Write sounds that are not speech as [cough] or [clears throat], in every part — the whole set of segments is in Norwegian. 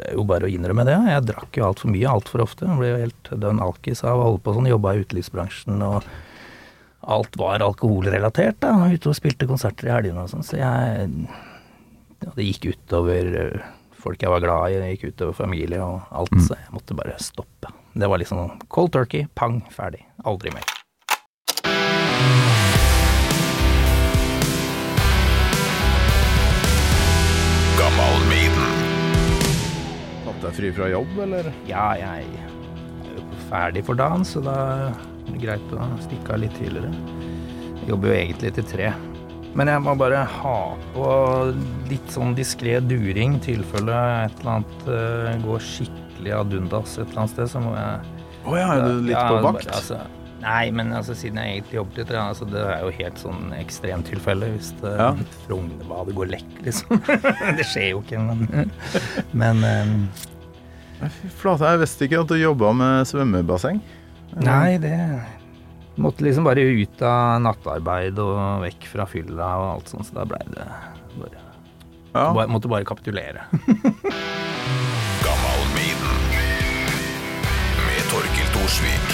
er jo bare å innrømme det. Jeg drakk jo altfor mye altfor ofte. Jeg ble jo helt dønn alkis av å holde på sånn. Jobba i utelivsbransjen og alt var alkoholrelatert. da, Ute og spilte konserter i helgene og sånn. Så jeg ja, Det gikk utover eh, folk jeg var glad i, det gikk utover familie og alt. Så jeg måtte bare stoppe. Det var liksom cold turkey, pang, ferdig. Aldri mer. Fri fra jobb, eller? Ja, jeg er jo ferdig for dagen, så da er det greit å stikke av litt tidligere. Jeg jobber jo egentlig til tre. Men jeg må bare ha på litt sånn diskré during, tilfelle et eller annet eh, går skikkelig ad undas et eller annet sted, så må jeg Å ja, er du litt Ja, på vakt? Altså, nei, men altså, siden jeg egentlig jobber til tre, altså, det er jo helt sånn ekstremtilfelle hvis det, Ja. [laughs] Frognerbadet går lekk, liksom. [laughs] det skjer jo ikke, men, men eh, flate, jeg visste ikke at du jobba med svømmebasseng. Nei, det Måtte liksom bare ut av nattarbeid og vekk fra fylla og alt sånt, så da blei det bare, Ja. bare Måtte bare kapitulere. [laughs] Gammal Med Torkil Thorsvik.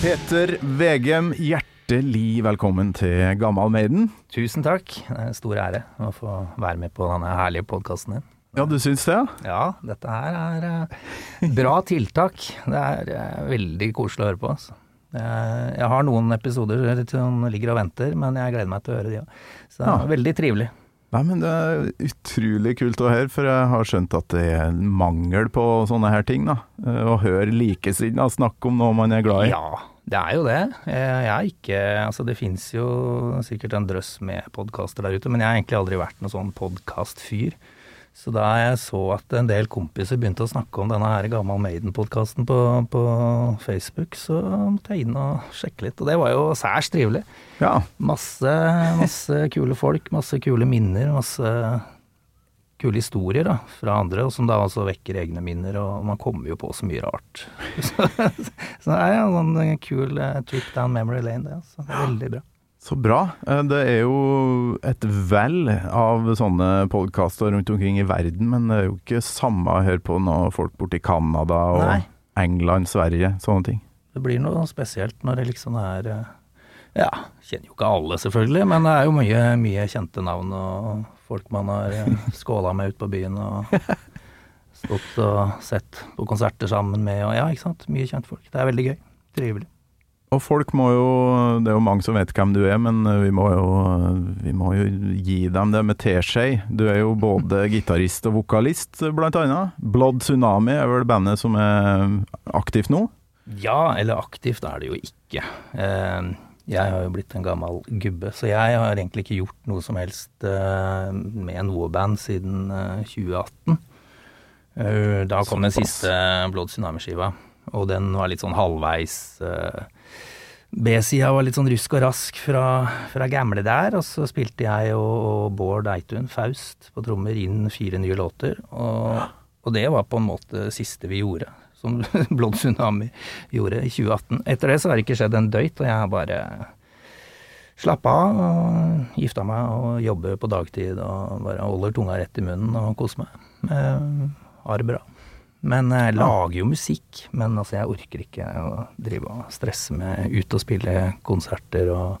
Peter Vegem, hjertelig velkommen til Gammal Maiden. Tusen takk. Det er en stor ære å få være med på denne herlige podkasten din. Ja, du syns det, ja? Ja, dette her er eh, bra tiltak. Det er eh, veldig koselig å høre på. Altså. Eh, Jeg har noen episoder som ligger og venter, men jeg gleder meg til å høre de òg. Så det Ja. er veldig trivelig. Nei, men det er utrolig kult å høre, for jeg har skjønt at det er mangel på sånne her ting, da. Å høre likesinnede snakke om noe man er glad i. Ja, det er jo det. Jeg er ikke Altså, det fins jo sikkert en drøss med podkaster der ute, men jeg har egentlig aldri vært noen sånn podkastfyr. Så da jeg så at en del kompiser begynte å snakke om denne her Gammal Maiden-podkasten på, på Facebook, så måtte jeg inn og sjekke litt. Og det var jo særs trivelig. Ja. Masse, masse kule folk, masse kule minner, masse kule historier da, fra andre, og som da også vekker egne minner, og man kommer jo på så mye rart. [laughs] Så, så det er jo en sånn kul eh, trip down memory lane, det. Altså. Veldig bra. Så bra. Eh, Det er jo et vell av sånne podkaster rundt omkring i verden, men det er jo ikke samme å høre på når folk borti Canada og Nei. England, Sverige, sånne ting. Det blir noe spesielt når det liksom er eh, Ja, kjenner jo ikke alle selvfølgelig, men det er jo mye, mye kjente navn og folk man har eh, [laughs] skåla med ute på byen og stått og sett på konserter sammen med og ja, ikke sant. Mye kjentfolk. Det er veldig gøy. Trivelig. Og folk må jo Det er jo mange som vet hvem du er, men vi må jo, vi må jo gi dem det med teskje. Du er jo både gitarist og vokalist, blant annet. Blood Tsunami er vel bandet som er aktivt nå? Ja, eller aktivt er det jo ikke. Eh, Jeg har jo blitt en gammel gubbe, så jeg har egentlig ikke gjort noe som helst eh, med noe band siden eh, 2018. Eh, Da kom den siste Blood Tsunami-skiva, og den var litt sånn halvveis eh, B-sida var litt sånn rusk og rask fra, fra gamle der, og så spilte jeg og, og Bård Eitun, Faust, på trommer inn fire nye låter, og, og det var på en måte det siste vi gjorde, som [laughs] Blond Tsunami gjorde i 2018. Etter det så har det ikke skjedd en døyt, og jeg har bare slappa av og gifta meg og jobber på dagtid og bare holder tunga rett i munnen og koser meg. Eh, Har det bra. Men jeg lager jo musikk, men altså jeg orker ikke å drive og stresse med ut og spille konserter og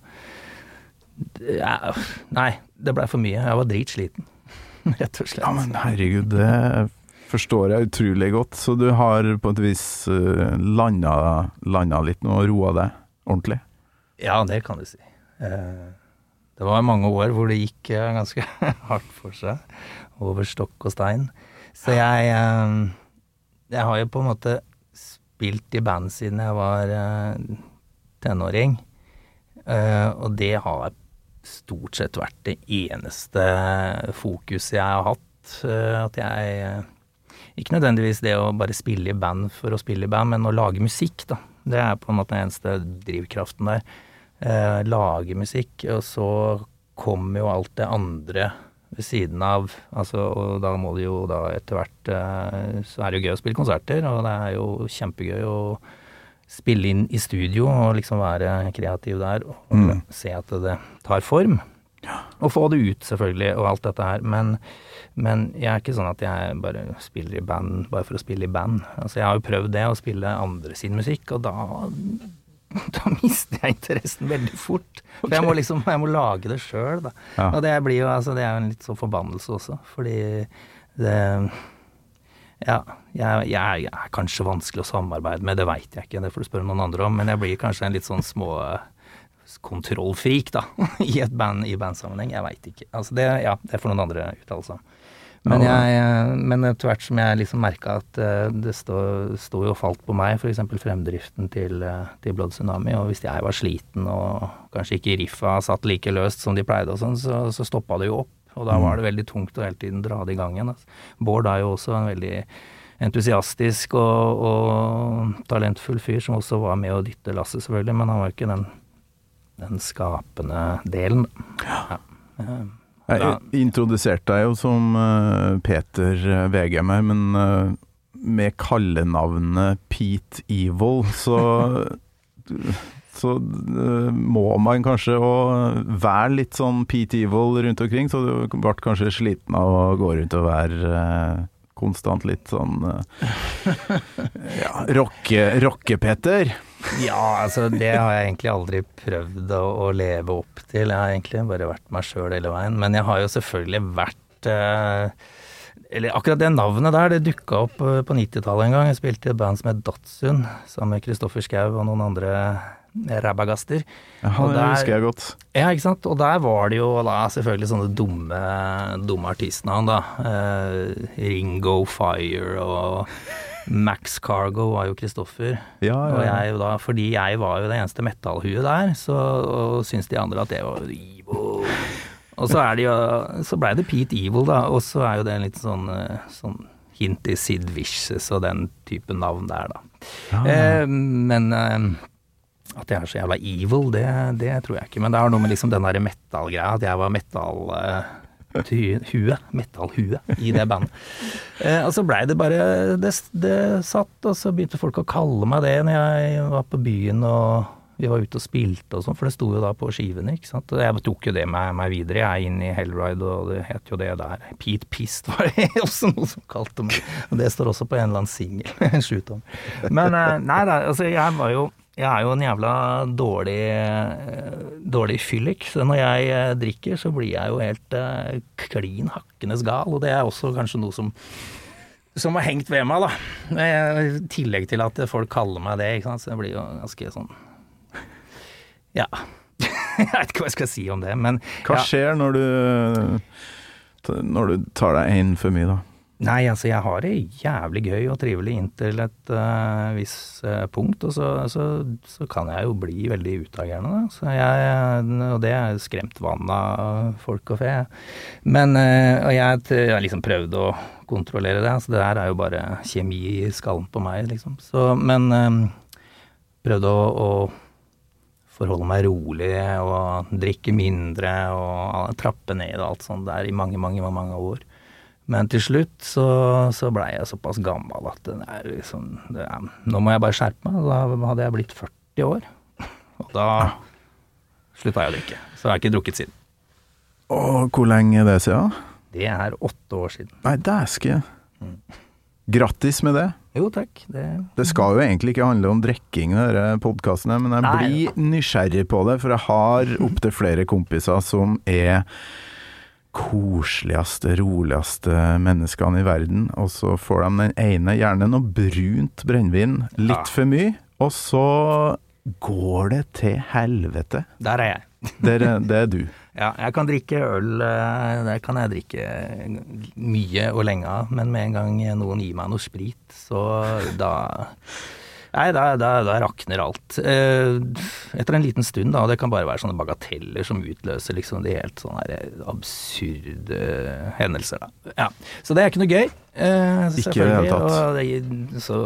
ja, Nei, det blei for mye. Jeg var dritsliten, [laughs] rett og slett. Ja, men herregud, det forstår jeg utrolig godt. Så du har på et vis landa, landa litt nå og roa deg ordentlig? Ja, det kan du si. Eh, Det var mange år hvor det gikk eh, [laughs] ganske hardt for seg, over stokk og stein. Så jeg eh, Jeg har jo på en måte spilt i band siden jeg var eh, tenåring, Eh, og det har stort sett vært det eneste fokuset jeg har hatt. eh, At jeg Ikke nødvendigvis det å bare spille i band for å spille i band, men å lage musikk, da. Det er på en måte den eneste drivkraften der. Lage musikk, og så kommer jo alt det andre ved siden av. Altså, og da må det jo da etter hvert eh, Så er det jo gøy å spille konserter, og det er jo kjempegøy å spille inn i studio og liksom være kreativ der og Mm. se at det tar form. Og få det ut, selvfølgelig, og alt dette her. Men, men jeg er ikke sånn at jeg bare spiller i band bare for å spille i band. Altså, jeg har jo prøvd det, å spille andre sin musikk, og da [laughs] da mister jeg interessen veldig fort. For jeg må liksom jeg må lage det sjøl, da. Ja. Og det blir jo altså det er jo en litt sånn forbannelse også, fordi det Ja, jeg, jeg, er kanskje vanskelig å samarbeide med, det veit jeg ikke, det får du spørre noen andre om, men jeg blir kanskje en litt sånn små kontrollfrik, da, [laughs] i et band i bandsammenheng. Jeg veit ikke. Altså det, ja, det får noen andre uttale seg om. Men, Ja. jeg, men etter hvert som jeg liksom merka at eh, det står sto jo falt på meg, f.eks. fremdriften til, eh, til Blood Tsunami, og hvis jeg var sliten og kanskje ikke riffa satt like løst som de pleide og sånn, så, så stoppa det jo opp. Og da var det veldig tungt å hele tiden dra det i gang igjen. Altså. Bård er jo også en veldig entusiastisk og, og talentfull fyr, som også var med å dytte lasset, selvfølgelig, men han var jo ikke den, den skapende delen. Ja. Eh, Jeg introduserte deg jo som eh, Peter eh, Vegem her, men eh, med kallenavnet Pete Evil, så [laughs] så må man kanskje være litt sånn Pete Evil rundt omkring, så du ble kanskje sliten av å gå rundt og være konstant litt sånn eh, ja, rocke- rocke-Peter. Ja, altså det har jeg egentlig aldri prøvd å, å leve opp til. Jeg har egentlig bare vært meg sjøl hele veien. Men jeg har jo selvfølgelig vært eh, Eller akkurat det navnet der, det dukka opp eh, på 90-tallet en gang. Jeg spilte i et band som het Datsun, sammen med Kristoffer Schou og noen andre rabagaster. Ja, Og det husker jeg godt. Ja, ikke sant. Og der var det jo da selvfølgelig sånne dumme, dumme artistnavn, da. Eh, Ringo Fire og Max Cargo var jo Kristoffer. Ja, ja, Og jeg da, fordi jeg var jo det eneste metallhuet der, så og syntes de andre at det var evil. Og så er det jo Så blei det Pete Evil, da, og så er jo det litt sånn, eh, sånn hint i Sid Vicious og den type navn der, da. Ja, ja. Eh, men eh, at jeg er så jævla evil, det, det tror jeg ikke. Men det har noe med liksom den derre metal-greia, at jeg var metal... ty- Hue, metallhue, i det bandet. [laughs] Eh, og så blei det bare det, det satt, og så begynte folk å kalle meg det når jeg var på byen og vi var ute og spilte og sånn, for det sto jo da på skivene, ikke sant. Jeg tok jo det med meg videre, jeg inn i Hellride, og det het jo det der. Pete Pist var det [laughs] også noe som kalte meg. Og det står også på en eller annen singel. [laughs] Men eh, nei da, altså jeg var jo jeg er jo en jævla dårlig, eh, dårlig fyllik, så når jeg eh, drikker, så blir jeg jo helt eh, klin hakkenes gal, og det er også kanskje noe som som har hengt ved meg, da. I tillegg til at folk kaller meg det, ikke sant. Så jeg blir jo ganske sånn Ja. [laughs] jeg vet ikke hva jeg skal si om det, men Hva ja. skjer når du Når du tar deg en for mye, da? Nei, altså jeg har det jævlig gøy og trivelig inntil et uh, visst uh, punkt, og så, så, så kan jeg jo bli veldig utagerende, jeg, og det er skremt vann av folk og fe. Men uh, Og jeg, har liksom prøvd å kontrollere det, så det der er jo bare kjemi i skallen på meg, liksom. Så, men um, prøvde å, å forholde meg rolig og drikke mindre og trappe ned og alt sånt der i mange, mange, mange år. Men til slutt så, så blei jeg såpass gammel at det er liksom det er, Nå må jeg bare skjerpe meg. Da hadde jeg blitt 40 år. Og da slutta jeg å drikke. Så jeg har ikke drukket siden. Og hvor lenge er det siden? Det er åtte år siden. Nei, dæske. Grattis med det. Jo, takk. Det, Det skal jo egentlig ikke handle om drikking, denne podkasten, men jeg Nei. blir nysgjerrig på det, for jeg har opptil flere kompiser som er koseligste, roligste menneskene i verden, og så får de den ene, gjerne noe brunt brennevin, litt Ja. for mye, og så går det til helvete. der er jeg. [laughs] Det er, det er du. Ja, jeg kan drikke øl, eh, det kan jeg drikke mye og lenge av, men med en gang noen gir meg noe sprit, så da Nei, da, da, da rakner alt. Eh, Etter en liten stund, da, og det kan bare være sånne bagateller som utløser liksom de helt sånne her absurde hendelser, da. Ja. Så det er ikke noe gøy. eh, Ikke i det hele tatt. Så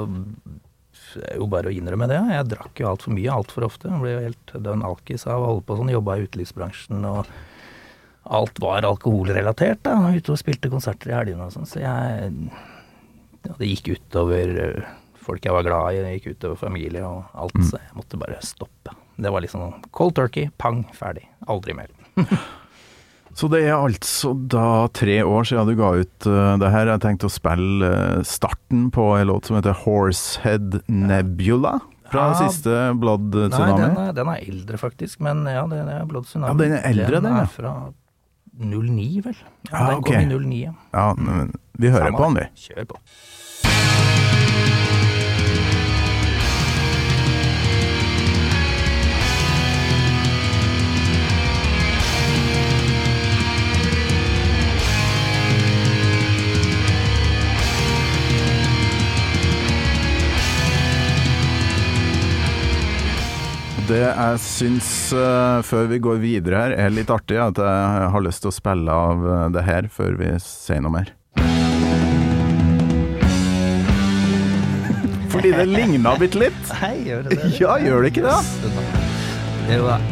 det er jo bare å innrømme det. Jeg drakk jo altfor mye altfor ofte. Jeg ble jo helt dønn alkis av å holde på sånn. Jobba i utelivsbransjen og alt var alkoholrelatert. da, Ute og spilte konserter i helgene og sånn. Så jeg ja, Det gikk utover eh, folk jeg var glad i, det gikk utover familie og alt. Så jeg måtte bare stoppe. Det var liksom cold turkey, pang, ferdig. Aldri mer. [laughs] Så det er altså da tre år siden du ga ut uh, det her. Jeg tenkte å spille uh, starten på en låt som heter Horsehead Nebula. Fra Ja. siste Blood Nei, Tsunami. den er, den er eldre, faktisk. Men ja, det, er Blood Tsunami. Ja, den er eldre, den, ja. er fra 09, vel. Ja, Ah, den okay. kom i 09, ja. Ja, men vi hører Samme på den, vi. Kjør på. Det jeg syns, uh, før vi går videre her, er litt artig, at jeg har lyst til å spille av eh, det her før vi sier noe mer. Fordi det ligna bitte litt. [laughs] Nei, gjør det det? Ja, gjør det ikke det? Jo da.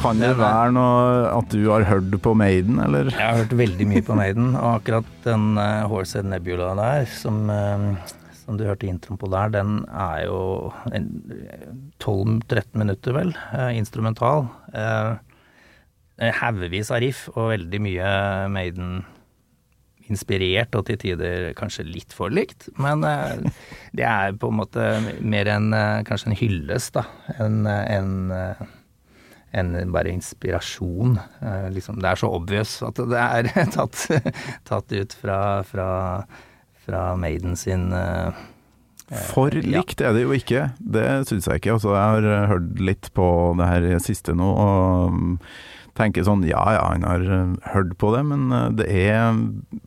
Kan det være noe at du har hørt på Maiden, eller? Jeg har hørt veldig mye på Maiden, og akkurat den uh, Horsehead Nebula der, som, eh, som du hørte introen på der, den er jo 12-13 minutter, vel, eh, instrumental. Uh, Haugevis av riff og veldig mye Maiden inspirert, og til tider kanskje litt for likt. Men eh, det er på en måte mer en eh, kanskje en hyllest, da, enn en, eh, enn bare inspirasjon. Eh, liksom, det er så obvious at det er [laughs] tatt, tatt ut fra, fra, fra Maiden sin eh, For ja. likt er det jo ikke. Det syns jeg ikke. Altså, jeg har eh, hørt litt på det her siste nå, og mm, tenker sånn ja ja, han har eh, hørt på det, men eh, det er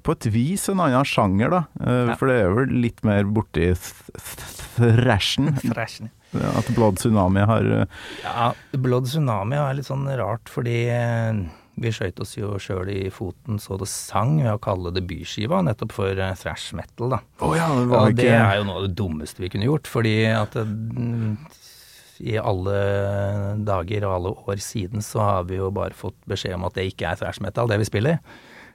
på et vis en annen sjanger, da. Eh, Ja. For det er vel litt mer borti th- th- thrashen. [laughs] At Blood Tsunami har eh, Ja, Blood Tsunami er litt sånn rart, fordi eh, vi skøyt oss jo sjøl i foten så det sang ved å kalle debutskiva nettopp for eh, thrash metal, da. Oh, ja, det Og det ikke er jo noe av det dummeste vi kunne gjort, fordi at mm, i alle dager og alle år siden så har vi jo bare fått beskjed om at det ikke er thrash metal, det vi spiller.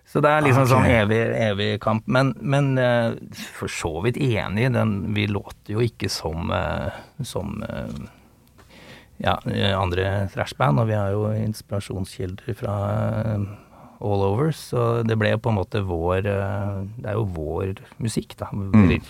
Så det er liksom okay. sånn evig, evig kamp. Men, men eh, for så vidt enig, den, vi låter jo ikke som, eh, som ja, eh, andre thrashband, og vi har jo inspirasjonskilder fra eh, all over, så det ble jo på en måte vår eh, Det er jo vår musikk, da. Mm.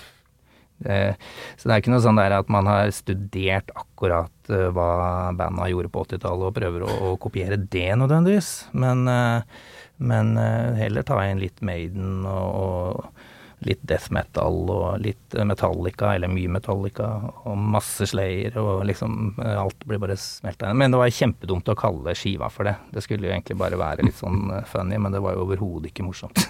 Det, så det er ikke noe sånn der at man har studert akkurat eh, hva banda gjorde på 80-tallet og prøver å, å kopiere det nødvendigvis, men, eh, men eh, heller ta inn litt Maiden og, og litt death metal og litt eh, Metallica, eller mye Metallica, og masse Slayer, og liksom eh, alt blir bare smelta inn. Men det var kjempedumt å kalle skiva for det. Det skulle jo egentlig bare være litt sånn eh, funny, men det var jo overhodet ikke morsomt. [laughs]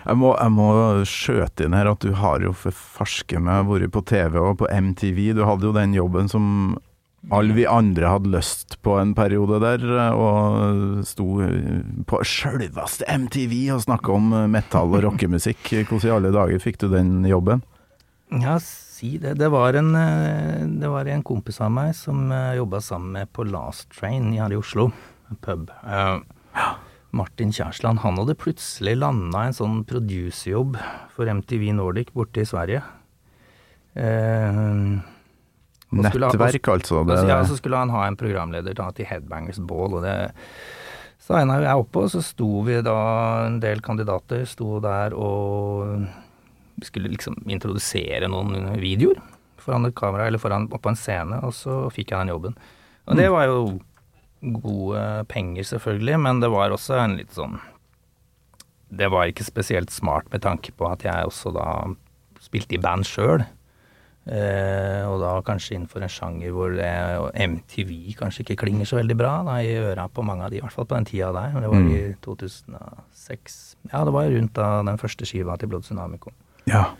Jeg må, jeg må skjøte inn her at du har jo for farske meg vært på TV og på MTV. Du hadde jo den jobben som alle vi andre hadde lyst på en periode der, og sto på sjølveste MTV og snakka om metall og rockemusikk. [laughs] Hvordan i alle dager fikk du den jobben? Ja, si det. Det var en, eh, det var en kompis av meg som jobba sammen med på Last Train her i Oslo, en pub. Eh, Martin Kjærsland, han hadde plutselig landa en sånn producerjobb for MTV Nordic borte i Sverige. Eh, Og skulle ha- Nettverk, altså. Det, så, ja, så skulle han ha en programleder da, til Headbangers Ball, og det signa jo jeg oppå. Så sto vi da, en del kandidater sto der og skulle liksom introdusere noen videoer foran et kamera, eller foran, på en scene, og så fikk jeg den jobben. Og det var jo gode penger, selvfølgelig, men det var også en litt sånn Det var ikke spesielt smart med tanke på at jeg også da spilte i band sjøl. Eh, og da kanskje innenfor en sjanger hvor det, MTV kanskje ikke klinger så veldig bra da, i øra på mange av de, i hvert fall på den tida der. Det var i 2006. Ja, det var rundt da den første skiva til Blod Tsunami kom. ja.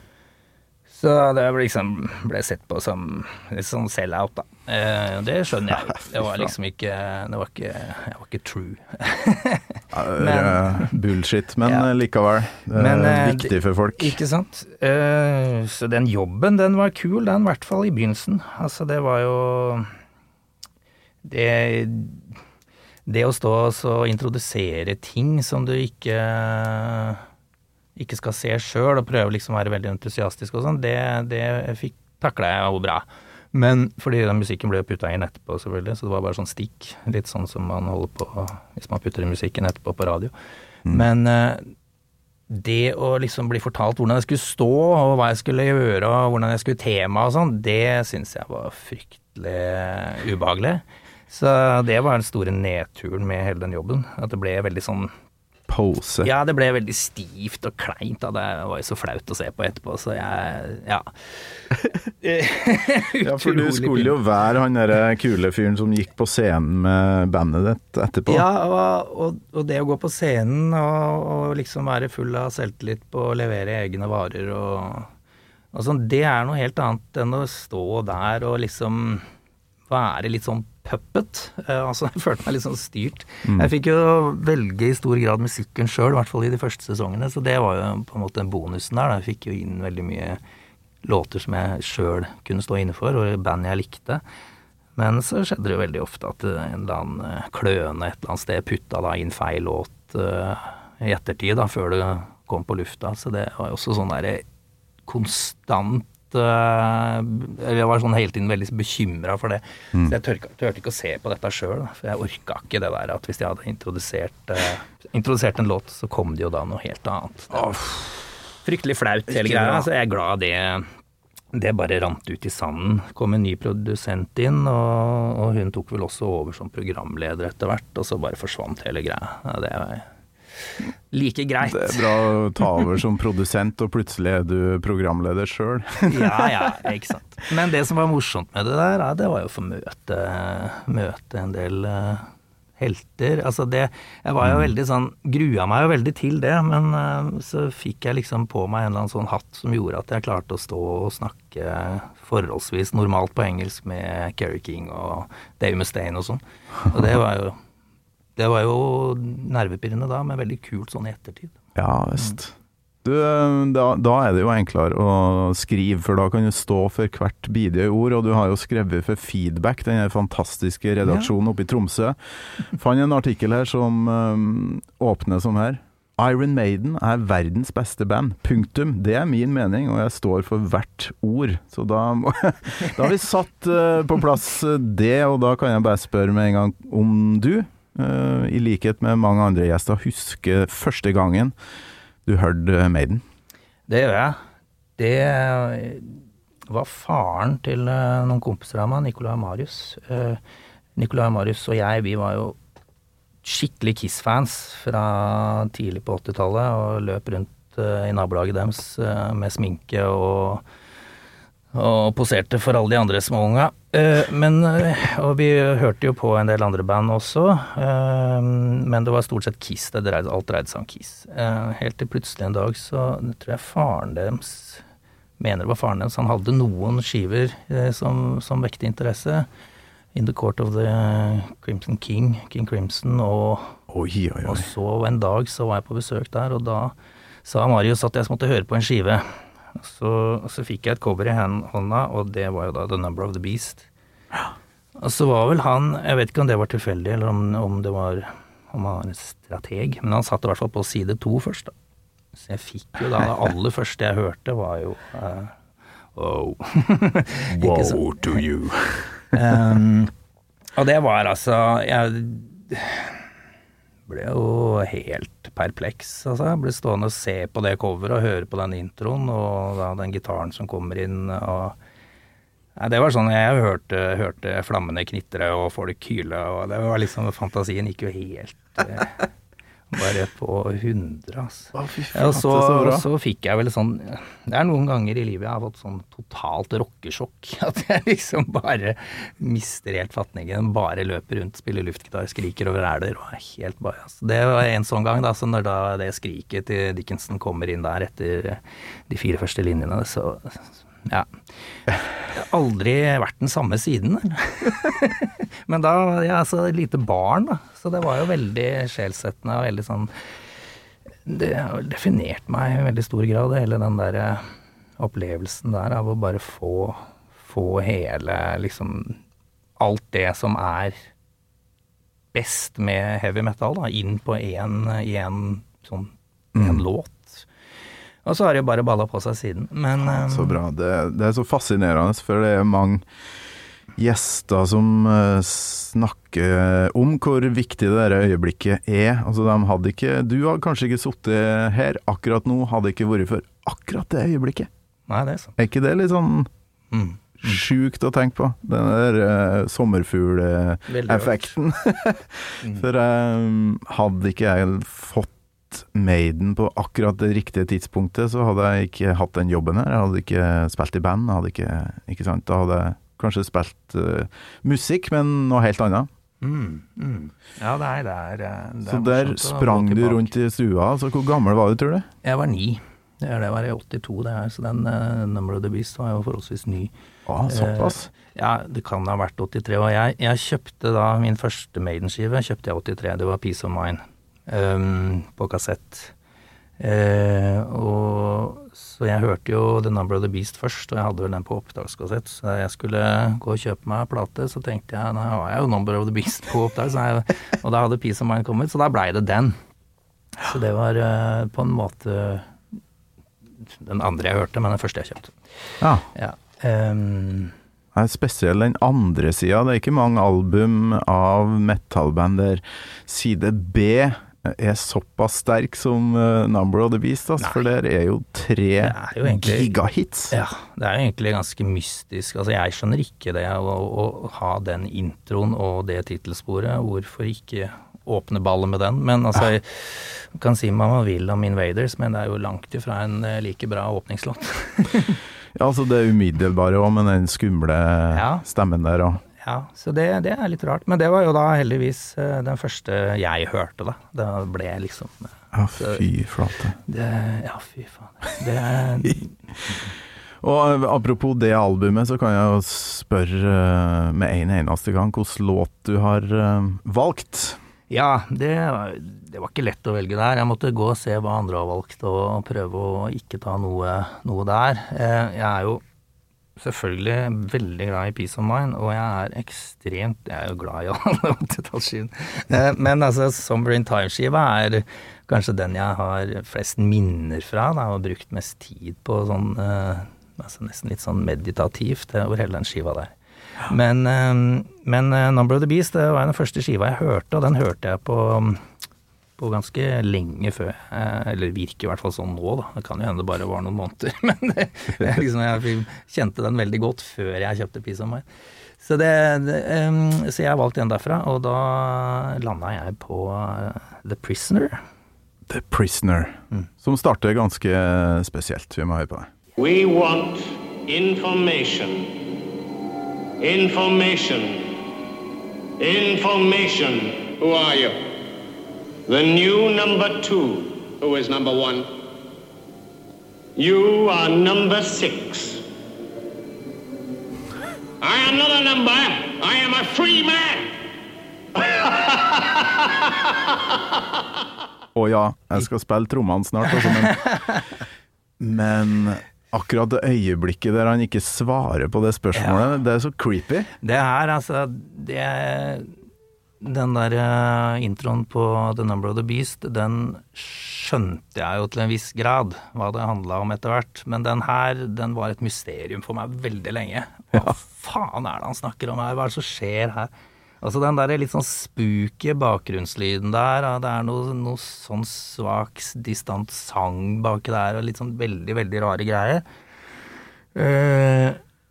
Så det ble liksom ble sett på som litt sånn sell-out, da. Eh, det skjønner jeg. [laughs] Det var liksom ikke Det var ikke, jeg var ikke true. [laughs] Men- Eh, Bullshit, men Ja. eh, likevel. Det Men, eh, viktig for folk. Ikke sant. Eh, så den jobben, den var kul, den, i hvert fall i begynnelsen. Altså, det var jo Det Det å stå og så introdusere ting som du ikke ikke skal se sjøl, og prøve liksom å være veldig entusiastisk og sånn, det, det fikk takla jeg jo bra. Men fordi den musikken ble putta inn etterpå, selvfølgelig, så det var bare sånn stikk. Litt sånn som man holder på hvis man putter inn musikken etterpå på radio. Men eh, det å liksom bli fortalt hvordan jeg skulle stå, og hva jeg skulle gjøre, og hvordan jeg skulle tema og sånn, det syns jeg var fryktelig ubehagelig. Så det var den store nedturen med hele den jobben. At det ble veldig sånn Pose. Ja, det ble veldig stivt og kleint. Da. Det var jo så flaut å se på etterpå, så jeg Ja. [laughs] [laughs] Ja, for du skulle jo være han derre kule fyren som gikk på scenen med bandet ditt etterpå. Ja, og, og, og det å gå på scenen og, og liksom være full av selvtillit på å levere egne varer og, sånn, det er noe helt annet enn å stå der og liksom være litt sånn puppet. Eh, altså, [laughs] jeg følte meg litt sånn styrt. Jeg fikk jo velge i stor grad musikken sjøl, i hvert fall i de første sesongene, så det var jo på en måte den bonusen der. Da. Jeg fikk jo inn veldig mye låter som jeg sjøl kunne stå inne for, og band jeg likte. Men så skjedde det jo veldig ofte at en eller annen eh, kløne et eller annet sted putta da inn feil låt uh, i ettertid, da, før det kom på lufta. Så det var jo også sånn derre konstant eh, Jeg var sånn hele tiden veldig bekymra for det. Så jeg tørka, turte ikke å se på dette sjøl, for jeg orka ikke det der at hvis jeg hadde introdusert, eh, introdusert en låt, så kom det jo da noe helt annet. Fryktelig flaut, hele greia. Så jeg er glad det det bare rant ut i sanden. kom en ny produsent inn, og, og hun tok vel også over som programleder etter hvert, og så bare forsvant hele greia. Ja, det var like greit. Det er bra å ta over som produsent, og plutselig er du programleder sjøl. [laughs] ja, ja, ikke sant. Men det som var morsomt med det der, det var jo å få møte, møte en del eh, helter. Altså det Jeg var jo veldig sånn Grua meg jo veldig til det, men eh, så fikk jeg liksom på meg en eller annen sånn hatt som gjorde at jeg klarte å stå og snakke forholdsvis normalt på engelsk med Kerry King og Dave Mustaine og sånn. Og det var jo Det var jo nervepirrende da, men veldig kult sånn i ettertid. Ja visst. Du, da, da er det jo enklere å skrive, for da kan du stå for hvert bidige ord. Og du har jo skrevet for Feedback, den fantastiske redaksjonen oppe i Tromsø. Fant en artikkel her som um, åpner som her. Iron Maiden er verdens beste band. Punktum. Det er min mening, og jeg står for hvert ord. Så da, [laughs] da har vi satt uh, på plass det, og da kan jeg bare spørre med en gang om du, i likhet med mange andre gjester, husker første gangen du hørte Maiden? Det gjør jeg. Det var faren til eh, noen kompiser av meg, Nicolai Marius. Eh, Nicolai Marius og jeg, vi var jo skikkelig Kiss-fans fra tidlig på 80-tallet og løp rundt eh, i nabolaget deres eh, med sminke og, og poserte for alle de andre småunga. Eh, men, eh, og vi hørte jo på en del andre band også, eh, men det var stort sett Kiss. Det dreide, alt dreide seg om Kiss. Helt til plutselig en dag så tror jeg faren deres mener det var faren deres. Han hadde noen skiver som, som vekte interesse. In the Court of the Crimson King, King Crimson, og, Oi, oi, og så en dag så var jeg på besøk der, og da sa Marius at jeg måtte høre på en skive. Så, så fikk jeg et cover i hånda, og det var jo da The Number of the Beast. Og så var vel han, jeg vet ikke om det var tilfeldig, eller om, om det var om han var en strateg, men han satt i hvert fall på side to først, da. Så jeg fikk jo da det [laughs] aller første jeg hørte, var jo eh, Wow. [laughs] Ikke to you. Um, [laughs] og det var altså Jeg ble jo helt perpleks, altså. Jeg ble stående og se på det coveret og høre på den introen og da den gitaren som kommer inn og ja, det var sånn Jeg hørte, hørte flammene knitre og folk hyle, og det var liksom Fantasien gikk jo helt eh, bare på 100, altså. Å, fy og så, så så fikk jeg vel sånn Det er noen ganger i livet jeg har fått sånn totalt rockesjokk. [laughs] At jeg liksom bare mister helt fatningen. Bare løper rundt, spiller luftgitar, skriker over hæler og er helt bajas. Det var en sånn gang, da. Så når da det skriket til Dickinson kommer inn der etter de fire første linjene, så ja. Jeg har aldri vært den samme siden. [laughs] Men da jeg er så lite barn, da. Så det var jo veldig sjelsettende og veldig sånn Det har definert meg i veldig stor grad, hele den der eh, opplevelsen der av å bare få, få hele liksom Alt det som er best med heavy metal, da, inn på én sånn en låt. Og så har det bare balla på seg siden. Men Ja, eh, så bra. Det, det er så fascinerende, for det er mange gjester som eh, snakker om hvor viktig det der øyeblikket er. Altså, de hadde ikke Du hadde kanskje ikke sittet her akkurat nå, hadde ikke vært for akkurat det øyeblikket. Nei, det er sant. Er ikke det litt sånn Mm. sjukt å tenke på? Den der uh, sommerfugleffekten. Mm. [laughs] for um, hadde ikke jeg fått Maiden på akkurat det riktige tidspunktet, så hadde jeg ikke hatt den jobben her. Jeg hadde ikke spilt i band. Hadde ikke, ikke sant? Da hadde jeg kanskje spilt uh, musikk, men noe helt annet. Mm, mm. Ja, det er, det er, det er Så der sprang du rundt i stua. Altså, hvor gammel var du, tror du? Jeg var ni. Det, er, det var i 82, det her, så den uh, Number of the Beast var jo forholdsvis ny. Ah, såpass. Ja, det kan ha vært 83. Og jeg, jeg kjøpte da min første Maiden-skive, kjøpte jeg 83. Det var Peace of Mind på kassett. Eh, og så jeg hørte jo The Number of the Beast først, og jeg hadde vel den på opptakskassett. Så da jeg skulle gå og kjøpe meg plate, så tenkte jeg nå har jeg jo Number of the Beast på opptak, så jeg, og da hadde Peace of Mind kommet, så da blei det den. Så det var uh, på en måte den andre jeg hørte, men den første jeg kjøpte. Ja. Ja. Ehm, er spesiell den andre sida. Det er ikke mange album av metallband der side B er såpass sterk som eh, Number of the Beast, altså, for der er jo tre er jo egentlig- gigahits. Ja, det er jo egentlig ganske mystisk. Altså, jeg skjønner ikke det å, å ha den introen og det tittelsporet. Hvorfor ikke åpne ballet med den? Men altså, jeg kan si hva man vil om Invaders, men det er jo langt ifra en eh, like bra åpningslåt. [laughs] Ja, altså det umiddelbare òg, med den skumle Ja. stemmen der òg. Ja, så det, det er litt rart. Men det var jo da heldigvis eh, den første jeg hørte, da. Da ble jeg liksom eh, Ja, fy flate. det, Ja, fy faen. Det [laughs] Og eh, apropos det albumet, så kan jeg jo spørre med en eneste gang hvilken låt du har valgt. Ja, det, det var ikke lett å velge der. Jeg måtte gå og se hva andre har valgt, og prøve å ikke ta noe, noe der. Eh, Jeg er jo selvfølgelig veldig glad i Peace of Mind, og jeg er ekstremt Jeg er jo glad i alle [laughs] 80-tallsskivene. Eh, Men altså, Somber in Time-skiva er kanskje den jeg har flest minner fra, da, og brukt mest tid på sånn eh, altså Nesten litt sånn meditativt eh, over hele den skiva der. Men, men Number of the Beast det var den første skiva jeg hørte, og den hørte jeg på, på ganske lenge før eh, Eller virker i hvert fall sånn nå, da. Det kan jo hende det bare var noen måneder. [laughs] Men det, liksom, jeg kjente den veldig godt før jeg kjøpte Peace of Mind. Så, det, det, så jeg valgte en derfra, og da landa jeg på eh, The Prisoner. The Prisoner. Som starter ganske spesielt. Vi må høre på det. We want information. Information. Information. Who are you? The new number two. Who is number one? You are number six. I am not a number. I am a free man. [laughs] Å ja, jeg skal spille trommene snart, altså, men, [laughs] men akkurat det øyeblikket der han ikke svarer på det spørsmålet, det er så creepy. Det her, altså det, Den der eh, introen på The Number of the Beast, den skjønte jeg jo til en viss grad hva det handla om etter hvert. Men den her, den var et mysterium for meg veldig lenge. Hva faen er det han snakker om her? Hva er det som skjer her? Altså den der litt sånn spooky bakgrunnslyden der, det er noe, noe sånn svak, distant sang baki der, og litt sånn veldig, veldig rare greier.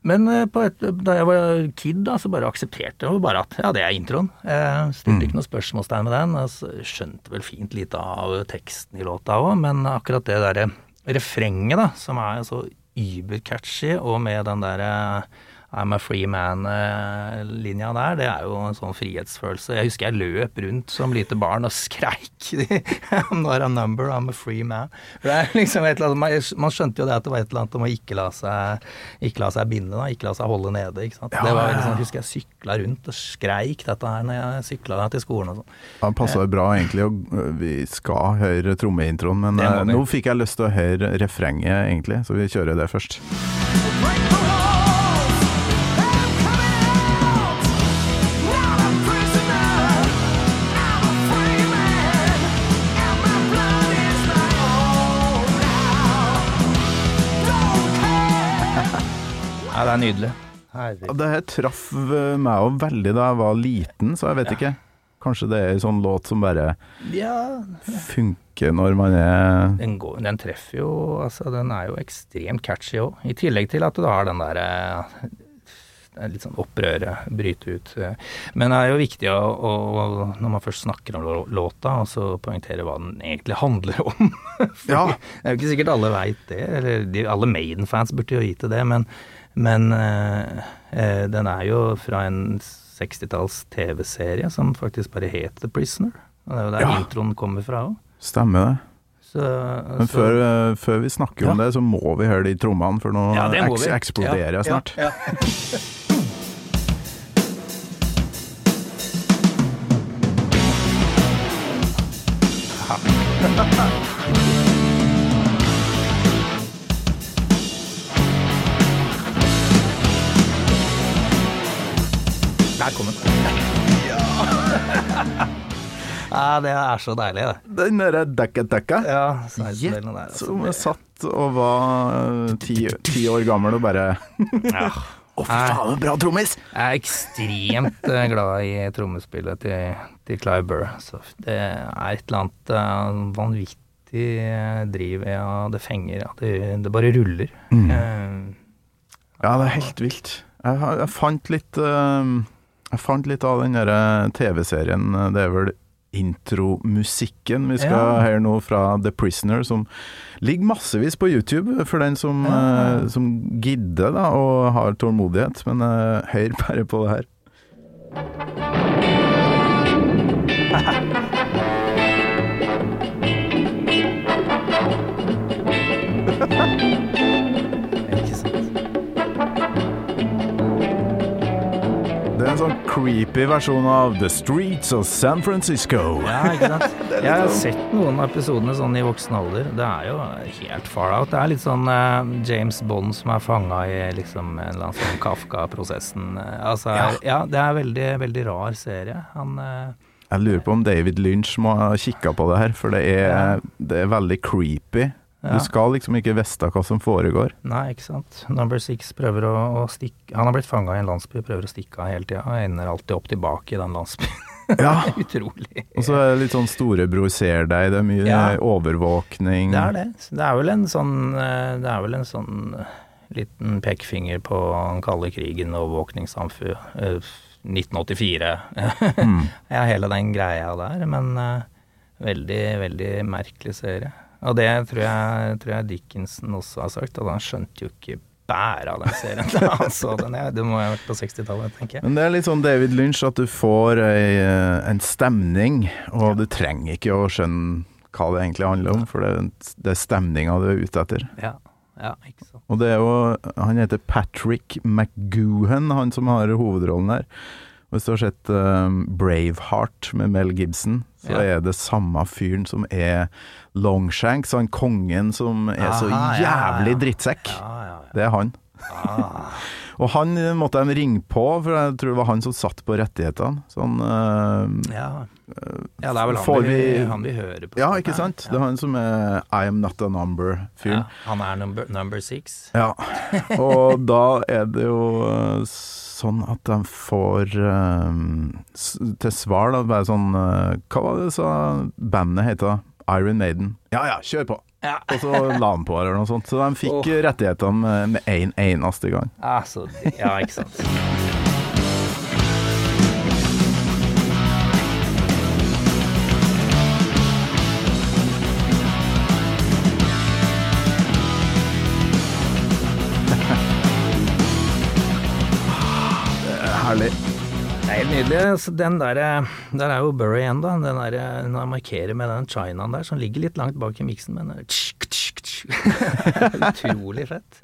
Eh, men eh, på et, da jeg var kid, da, så bare aksepterte jeg bare at ja, det er introen. Jeg stilte ikke noe spørsmålstegn med den. Altså, skjønte vel fint lite av teksten i låta òg, men akkurat det derre refrenget, da, som er så übercatchy, og med den derre I'm a free man-linja der, det er jo en sånn frihetsfølelse. Jeg husker jeg løp rundt som lite barn og skreik I'm not a number, I'm a free man. Det er liksom et eller annet, man, man skjønte jo det at det var et eller annet om å ikke la seg, ikke la seg binde, da, ikke la seg holde nede. ikke sant? Ja, det var liksom, liksom, husker jeg sykla rundt og skreik dette her når jeg sykla til skolen og sånn. Ja, passa jo bra egentlig, og vi skal høre trommeintroen, men eh, nå fikk jeg lyst til å høre refrenget, egentlig, så vi kjører det først. Break the walls. Ja, det er nydelig. Herregud. Det her traff eh, meg òg veldig da jeg var liten, så jeg vet ikke. Kanskje det er en sånn låt som bare Ja, funker når man er den, går, den treffer jo Altså, den er jo ekstremt catchy òg. I tillegg til at du har den derre er litt sånn opprøret, bryte ut. eh. Men det er jo viktig å, å, når man først snakker om låta, og så poengtere hva den egentlig handler om. [laughs] Ja. Det er jo ikke sikkert alle veit det, eller de, alle Maiden-fans burde jo vite det, men, men eh, eh, den er jo fra en 60-talls TV-serie som faktisk bare het The Prisoner. Og det er jo der Ja. introen kommer fra òg. Stemmer det. Så, Men så- før, eh, før vi snakker om det, så må vi høre de trommene, for nå Ja, eks eksploderer jeg Ja, snart. ja, [laughs] ja. Der Ja, det er så deilig, det. Den derre dekka-dekka Ja, 16-delen der. altså. som jeg satt og var eh, ti, ti år gammel og bare Ja. [laughs] Å, fy faen, bra trommis! Jeg er ekstremt eh, glad i trommespillet til, til Clive Burr. Så det er et eller annet eh, vanvittig driv i ja, det fenger. Ja, det, det bare ruller. Eh, Ja, det er helt vilt. Jeg, jeg fant litt uh, Jeg fant litt av den derre TV-serien. Det er vel intromusikken vi skal Ja. høre nå fra The Prisoner, som ligger massevis på YouTube for den som, Ja. uh, som gidder da, og har tålmodighet. Men uh, hør bare på det her. ikke [laughs] en sånn creepy versjon av The Streets of San Francisco. Ja, ikke sant? [laughs] Jeg har sett noen av episodene sånn i voksen alder. Det er jo helt far out. Det er litt sånn uh, James Bond som er fanga i liksom en eller annen sånn Kafka-prosessen. Altså, ja. det er veldig, veldig rar serie. Han uh, Jeg lurer på om David Lynch må ha kikka på det her, for det er, det er veldig creepy. Ja. Du skal liksom ikke vite hva som foregår. Nei, ikke sant. Number Six prøver å, å stikke Han har blitt fanga i en landsby, prøver å stikke av hele tida, ender alltid opp tilbake i den landsbyen. [laughs] Ja. Utrolig. Og så er det litt sånn storebror ser deg, det er mye Ja. overvåkning. Det er det. Det er vel en sånn eh, Det er vel en sånn eh, liten pekefinger på den kalde krigen overvåkningssamfunn. eh, 1984. Mm. [laughs] ja, hele den greia der. Men eh, veldig, veldig merkelig serie. Og det tror jeg, tror jeg Dickinson også har sagt, at han skjønte jo ikke bæra den serien da han [laughs] så den. Ja, Det må ha vært på 60-tallet, tenker jeg. Men det er litt sånn David Lynch at du får ei, eh, en stemning, og du trenger ikke å skjønne hva det egentlig handler om, for det, det er stemninga du er ute etter. Ja, ja ikke sant. Og det er jo Han heter Patrick McGoohan, han som har hovedrollen her. Hvis du har sett um, Braveheart med Mel Gibson, så Ja. er det samme fyren som er Longshanks, han kongen som er så Aha, så jævlig ja. drittsekk. Ja, ja, ja. Det er han. Ah. [laughs] Og han eh, måtte de ringe på, for jeg tror det var han som satt på rettighetene. Sånn uh, Ja. ja, det er vel han vi, vi- han vi hører på. Ja, ikke sant? Det er han som er I am not a number-fyren. han er number, number six. Ja. [laughs] Og da er det jo eh, sånn at de får eh, til svar, da, bare sånn eh, Hva var det sa bandet het da? Iron Maiden. Ja ja, kjør på! Ja. Og så la han på, eller noe sånt. Så de fikk oh. rettighetene med- med én en eneste gang. Altså, ja, ikke sant. Herlig. Det er helt nydelig. Så den der, der er jo Burry igjen, da. Den der, når jeg markerer med den chinaen der, som ligger litt langt bak i miksen. Men [laughs] tsk, tsk, tsk. Utrolig fett.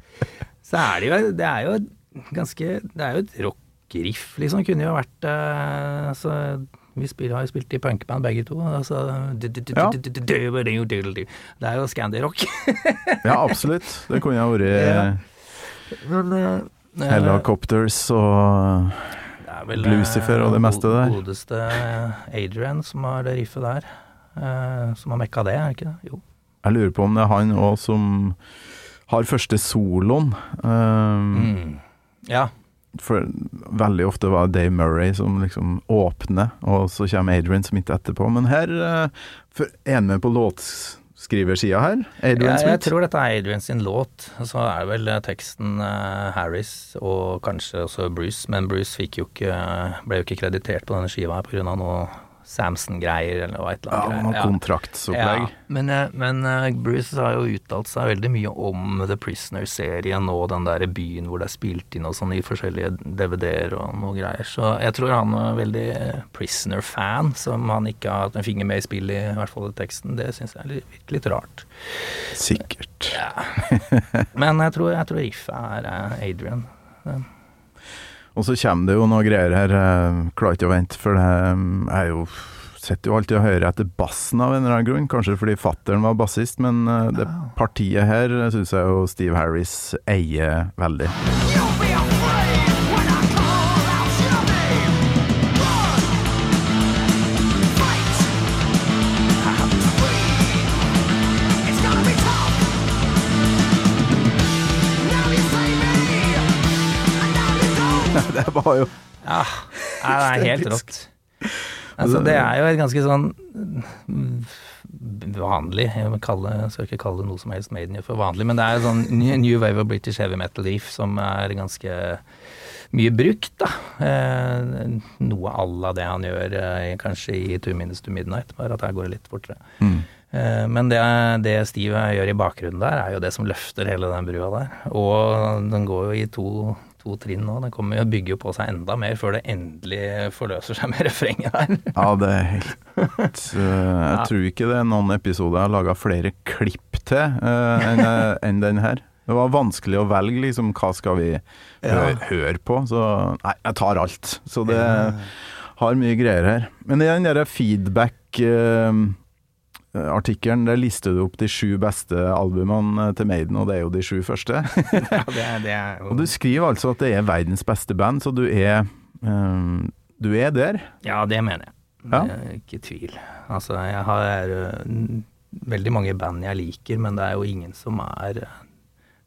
Så er det jo Det er jo ganske Det er jo et rockeriff, liksom. Kunne jo vært eh, altså, vi spiller, har jo spilt i punkband begge to. Altså, Ja. Det er jo Scandi-rock. Ja, absolutt. Det kunne jeg vært [laughs] Ja. eh, Men eh, Helicopters og vel Lucifer og det eh, meste der. Godeste Adrian som har det riffet der. eh, som har mekka det, er det ikke det? Jo. Jeg lurer på om det er han òg som har første soloen. Um, Mm. Ja. For veldig ofte var det Dave Murray som liksom åpner, og så kommer Adrian Smith etterpå. Men her uh, er han med på låtskriversida her? Adrian Jeg, jeg tror dette er Adrian sin låt. Så er vel eh, teksten uh, Harris og kanskje også Bruce, men Bruce jo ikke, ble jo ikke kreditert på denne skiva her pga. noe Samson-greier eller hva et eller Ja, annet. noe greier. kontraktsopplegg. Ja, men, eh, men eh, Bruce har jo uttalt seg veldig mye om The Prisoner-serien og den der byen hvor det er spilt inn og sånn i forskjellige DVD-er og noe greier. Så jeg tror han er veldig eh, Prisoner-fan, som han ikke har hatt en finger med i spillet, i hvert fall i teksten. Det syns jeg er litt, litt rart. Sikkert. Ja. Men jeg tror, jeg tror riffet er Adrian. Og så kommer det jo noe greier her, Jeg klarer ikke å vente, for det eh, er jo Sitter jo alltid og hører etter bassen av en eller annen grunn, kanskje fordi fattern var bassist, men eh, det partiet her syns jeg jo Steve Harris eier veldig. [laughs] Det var jo Ja, det er helt rått. Altså, det er jo et ganske sånn mm, vanlig Jeg kalle, jeg skal ikke kalle noe som helst Maiden gjør for vanlig, men det er sånn new, wave of British heavy metal leaf som er ganske mye brukt, da. Eh, noe à la det han gjør eh, kanskje i Two Minutes to Midnight, bare at her går det litt fortere. Eh, men det, det Steve gjør i bakgrunnen der, er jo det som løfter hele den brua der. Og den går jo i to, to trinn nå. Den kommer bygger jo på seg enda mer før det endelig forløser seg med [laughs] refrenget der. Ja, det er helt [laughs] eh, Jeg tror ikke det er noen episoder jeg har laga flere klipp til uh, enn eh, enn den her. Det var vanskelig å velge liksom hva skal vi høre, høre på, så nei, jeg tar alt. Så det har mye greier her. Men i den derre feedback eh, Artikkelen der lister du opp de sju beste albumene til Maiden, og det er jo de sju første. [laughs] Ja, det, er- det er Og du skriver altså at det er verdens beste band, så du er um, Du er der. Ja, det mener jeg. Ja. Det er ikke tvil. Altså, jeg har øh, veldig mange band jeg liker, men det er jo ingen som er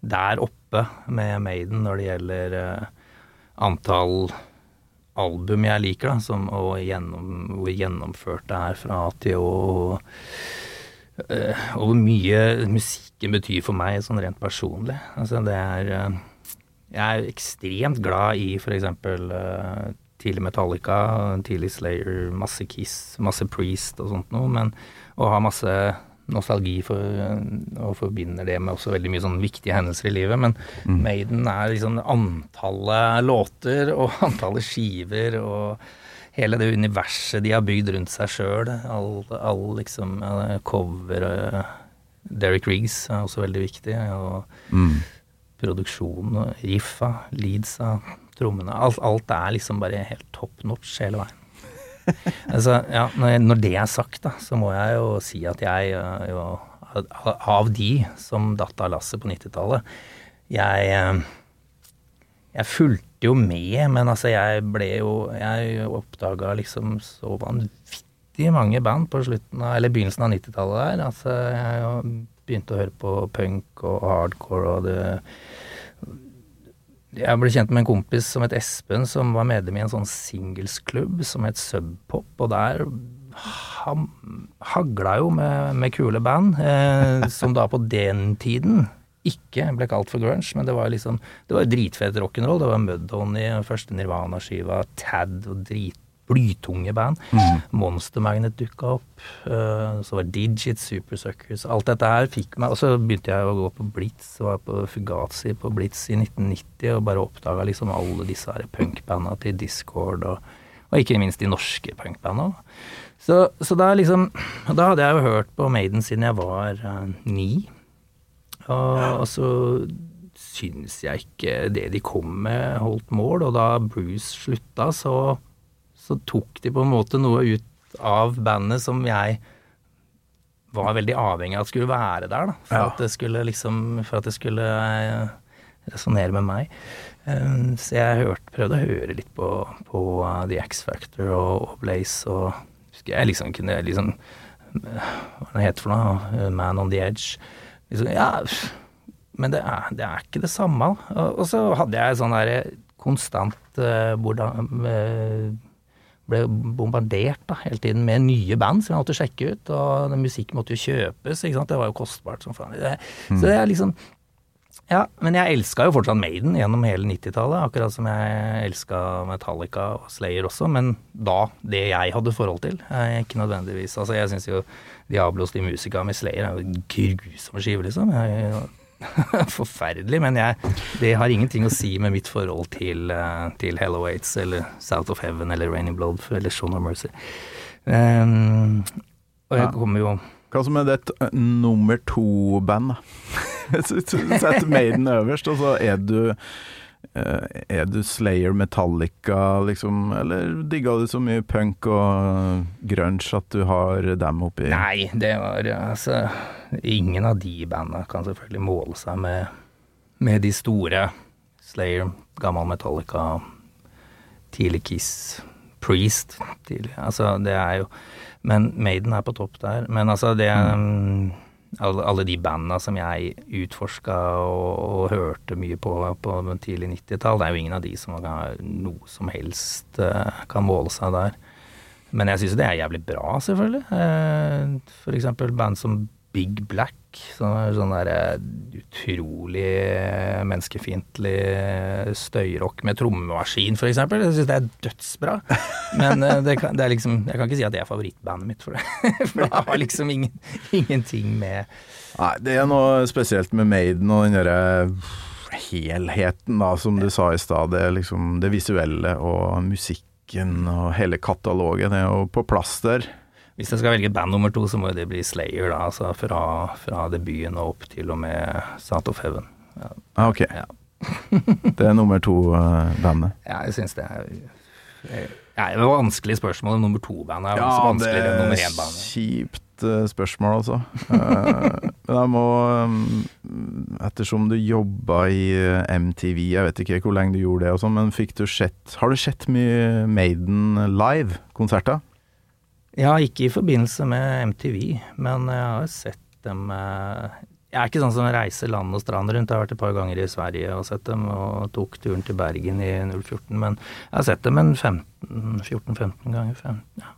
der oppe med Maiden når det gjelder antall album jeg liker, da, som, og gjennom, hvor gjennomført det er fra A til Å. Og, og hvor mye musikken betyr for meg sånn rent personlig. Altså, det er øh, Jeg er ekstremt glad i for eksempel øh, tidlig Metallica, tidlig Slayer, masse Kiss, masse Priest og sånt noe, men å ha masse nostalgi for, og forbinder det med også veldig mye sånn viktige hendelser i livet. Men Maiden er liksom antallet låter og [laughs] antallet skiver og hele det universet de har bygd rundt seg sjøl. All, all liksom cover eh, Derek Riggs er også veldig viktig. og produksjonen, og riffa, leadsa, trommene. Alt, alt er liksom bare helt top notch hele veien. [laughs] altså, ja, når, det er sagt, da, så må jeg jo si at jeg øh, jo, Av de som datt av lasset på 90-tallet Jeg øh, Jeg fulgte jo med, men altså, jeg ble jo Jeg oppdaga liksom så vanvittig mange band på slutten av, eller begynnelsen av 90-tallet der. Altså, jeg begynte å høre på punk og hardcore og det jeg ble kjent med en kompis som het Espen, som var medlem i en sånn singelsklubb som het Subpop, og der ham, hagla jo med, med kule band, eh, som da på den tiden ikke ble kalt for grunge, men det var liksom Det var dritfett rock'n'roll. Det var Mudhoney, første Nirvana-skiva, Tad og drit blytunge band. Monster Magnet dukka opp. Uh, så var Digit, Super Suckers Alt dette her fikk meg Og så begynte jeg å gå på Blitz, var på Fugazi på Blitz i 1990 og bare oppdaga liksom alle disse her punkbanda til Discord og, og ikke minst de norske punkbanda. Så, så da liksom Da hadde jeg jo hørt på Maiden siden jeg var uh, ni. Og, og så syns jeg ikke det de kom med, holdt mål. Og da Bruce slutta, så, så tok de på en måte noe ut av bandet som jeg var veldig avhengig av at skulle være der, da. For Ja. at det skulle liksom For at det skulle eh, resonnere med meg. Eh, Så jeg hørte, prøvde å høre litt på, på eh, The X Factor og, og Blaze og husker jeg liksom kunne liksom Hva det heter for noe? Man on the Edge. Liksom, ja, men det er, det er ikke det samme. Og, og så hadde jeg sånn derre konstant eh, hvordan eh, ble bombardert da, hele tiden med nye band som jeg måtte sjekke ut, og den musikken måtte jo kjøpes, ikke sant. Det var jo kostbart som faen. Så det er liksom Ja, men jeg elska jo fortsatt Maiden gjennom hele 90-tallet, akkurat som jeg elska Metallica og Slayer også, men da det jeg hadde forhold til, ikke nødvendigvis. Altså, jeg syns jo Diablos de Musica med Slayer er jo en grusom skive, liksom. Jeg, [laughs] Forferdelig, men jeg, det har ingenting å si med mitt forhold til, eh, til Hello Aids eller South of Heaven eller Raining Blood eller Shaun of Mercy. Um, og jeg kommer jo Hva som er ditt eh, nummer to-band? Så [laughs] Maiden øverst, og så er du eh, Er du Slayer, Metallica, liksom? Eller digga du så mye punk og grunge at du har dem oppi Nei, det var altså Ingen av de banda kan selvfølgelig måle seg med, med de store. Slayer, gammel Metallica, tidlig Kiss, Priest tidlig. Altså, det er jo Men Maiden er på topp der. Men altså, det mm, alle, alle de banda som jeg utforska og, og hørte mye på på tidlig 90-tall, det er jo ingen av de som har noe som helst eh, kan måle seg der. Men jeg syns det er jævlig bra, selvfølgelig. Eh, For eksempel band som Big Black, er sånn der eh, utrolig eh, menneskefiendtlig eh, støyrock med trommemaskin, for eksempel. Jeg syns det er dødsbra. [laughs] Men det kan, det er liksom, jeg kan ikke si at det er favorittbandet mitt for det. [laughs] For det har liksom ingen, ingenting med Nei, det er noe spesielt med Maiden og den derre helheten, da, som du sa i stad. Det liksom det visuelle og musikken og hele katalogen er jo på plass der. Hvis jeg skal velge band nummer to, så må det bli Slayer, da. Altså fra, fra debuten og opp til og med Sound of Heaven. Ja, Ah, ok, ja. [laughs] [laughs] det er nummer to-bandet. Ja, jeg syns det er ja, Det var vanskelig spørsmål. Nummer to-bandet er også vanskeligere enn nummer én-bandet. kjipt uh, spørsmål, altså. uh, Men jeg må um, Ettersom du jobba i eh, MTV, jeg vet ikke hvor lenge du gjorde det, og sånn, men fikk du sett Har du sett mye Maiden live-konserter? Ja, ikke i forbindelse med MTV, men jeg har sett dem eh, Jeg er ikke sånn som reiser land og strand rundt. Jeg har vært et par ganger i Sverige og sett dem, og tok turen til Bergen i 014. Men jeg har sett dem en 14-15 ganger. 15, ja.